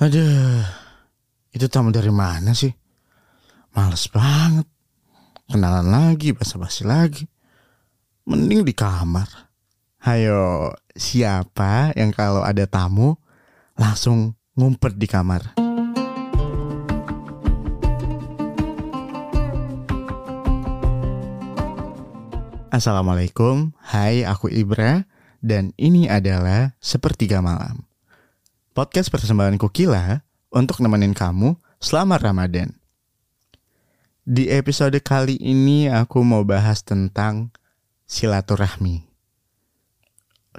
Aduh, itu tamu dari mana sih? Males banget. Kenalan lagi, basa-basi lagi. Mending di kamar. Hayo, siapa yang kalau ada tamu langsung ngumpet di kamar? Assalamualaikum, hai aku Ibra dan ini adalah Sepertiga Malam. Podcast persembahan Kukila untuk nemenin kamu selama Ramadan. Di episode kali ini aku mau bahas tentang silaturahmi.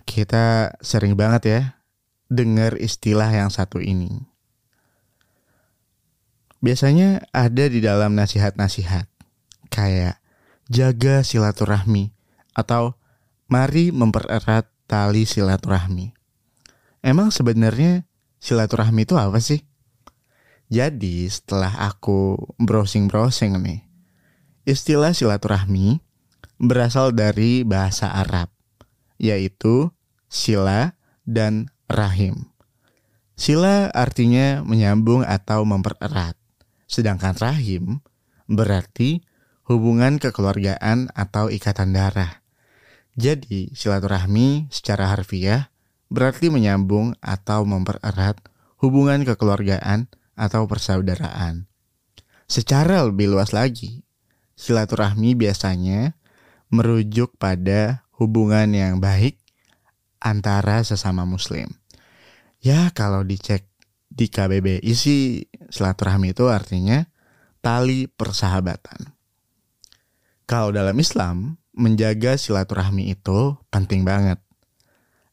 Kita sering banget ya dengar istilah yang satu ini. Biasanya ada di dalam nasihat-nasihat kayak jaga silaturahmi atau mari mempererat tali silaturahmi. Emang sebenarnya silaturahmi itu apa sih? Jadi setelah aku browsing-browsing nih, istilah silaturahmi berasal dari bahasa Arab, yaitu sila dan rahim. Sila artinya menyambung atau mempererat, sedangkan rahim berarti hubungan kekeluargaan atau ikatan darah. Jadi, silaturahmi secara harfiah berarti menyambung atau mempererat hubungan kekeluargaan atau persaudaraan. Secara lebih luas lagi, silaturahmi biasanya merujuk pada hubungan yang baik antara sesama muslim. Ya, kalau dicek di KBBI sih silaturahmi itu artinya tali persahabatan. Kalau dalam Islam, menjaga silaturahmi itu penting banget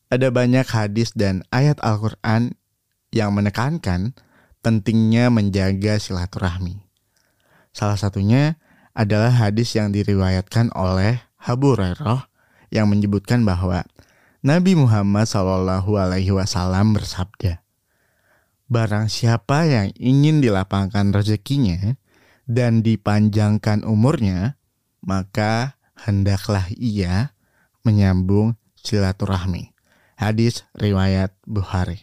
ada banyak hadis dan ayat Al-Quran yang menekankan pentingnya menjaga silaturahmi. Salah satunya adalah hadis yang diriwayatkan oleh Abu Hurairah yang menyebutkan bahwa Nabi Muhammad Shallallahu Alaihi Wasallam bersabda, Barang siapa yang ingin dilapangkan rezekinya dan dipanjangkan umurnya, maka hendaklah ia menyambung silaturahmi. Hadis riwayat Bukhari.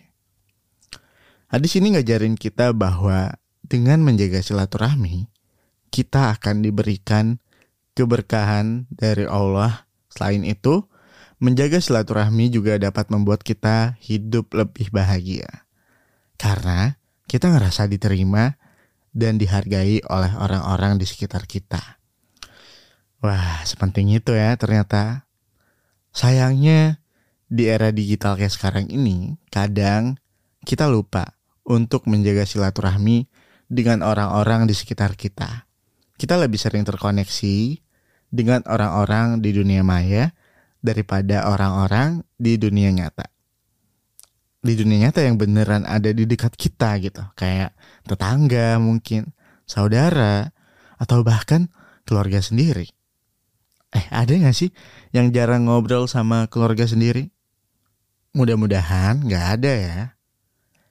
Hadis ini ngajarin kita bahwa dengan menjaga silaturahmi, kita akan diberikan keberkahan dari Allah. Selain itu, menjaga silaturahmi juga dapat membuat kita hidup lebih bahagia. Karena kita ngerasa diterima dan dihargai oleh orang-orang di sekitar kita. Wah, sepenting itu ya ternyata. Sayangnya, di era digital kayak sekarang ini, kadang kita lupa untuk menjaga silaturahmi dengan orang-orang di sekitar kita. Kita lebih sering terkoneksi dengan orang-orang di dunia maya daripada orang-orang di dunia nyata. Di dunia nyata yang beneran ada di dekat kita gitu, kayak tetangga mungkin, saudara, atau bahkan keluarga sendiri. Eh, ada gak sih yang jarang ngobrol sama keluarga sendiri? Mudah-mudahan nggak ada ya.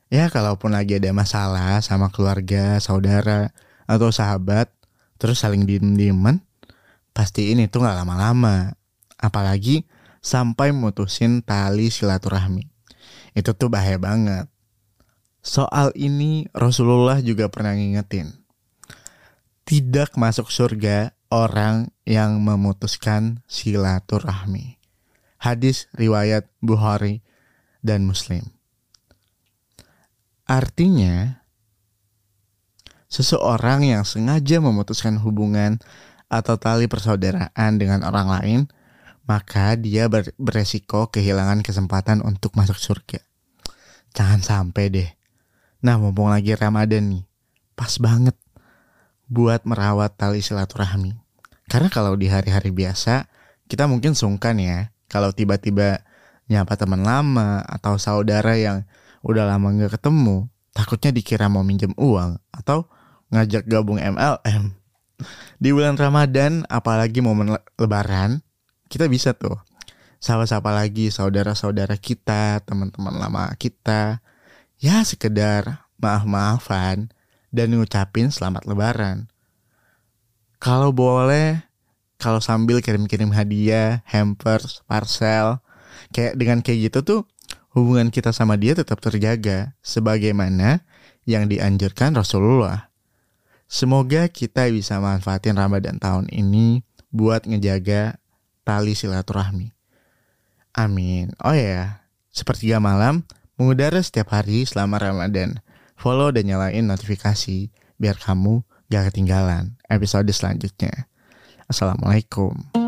Ya kalaupun lagi ada masalah sama keluarga, saudara, atau sahabat, terus saling diem-dieman, pasti ini tuh nggak lama-lama. Apalagi sampai mutusin tali silaturahmi. Itu tuh bahaya banget. Soal ini Rasulullah juga pernah ngingetin. Tidak masuk surga orang yang memutuskan silaturahmi. Hadis riwayat Bukhari dan Muslim. Artinya, seseorang yang sengaja memutuskan hubungan atau tali persaudaraan dengan orang lain, maka dia ber beresiko kehilangan kesempatan untuk masuk surga. Jangan sampai deh. Nah, mumpung lagi Ramadan nih, pas banget buat merawat tali silaturahmi. Karena kalau di hari-hari biasa, kita mungkin sungkan ya, kalau tiba-tiba nyapa teman lama atau saudara yang udah lama nggak ketemu, takutnya dikira mau minjem uang atau ngajak gabung MLM. Di bulan Ramadan, apalagi momen lebaran, kita bisa tuh sapa-sapa lagi saudara-saudara kita, teman-teman lama kita. Ya sekedar maaf-maafan dan ngucapin selamat lebaran. Kalau boleh, kalau sambil kirim-kirim hadiah, hampers, parcel, kayak dengan kayak gitu tuh hubungan kita sama dia tetap terjaga sebagaimana yang dianjurkan Rasulullah. Semoga kita bisa manfaatin Ramadan tahun ini buat ngejaga tali silaturahmi. Amin. Oh ya, sepertiga malam mengudara setiap hari selama Ramadan. Follow dan nyalain notifikasi biar kamu gak ketinggalan episode selanjutnya. Assalamualaikum.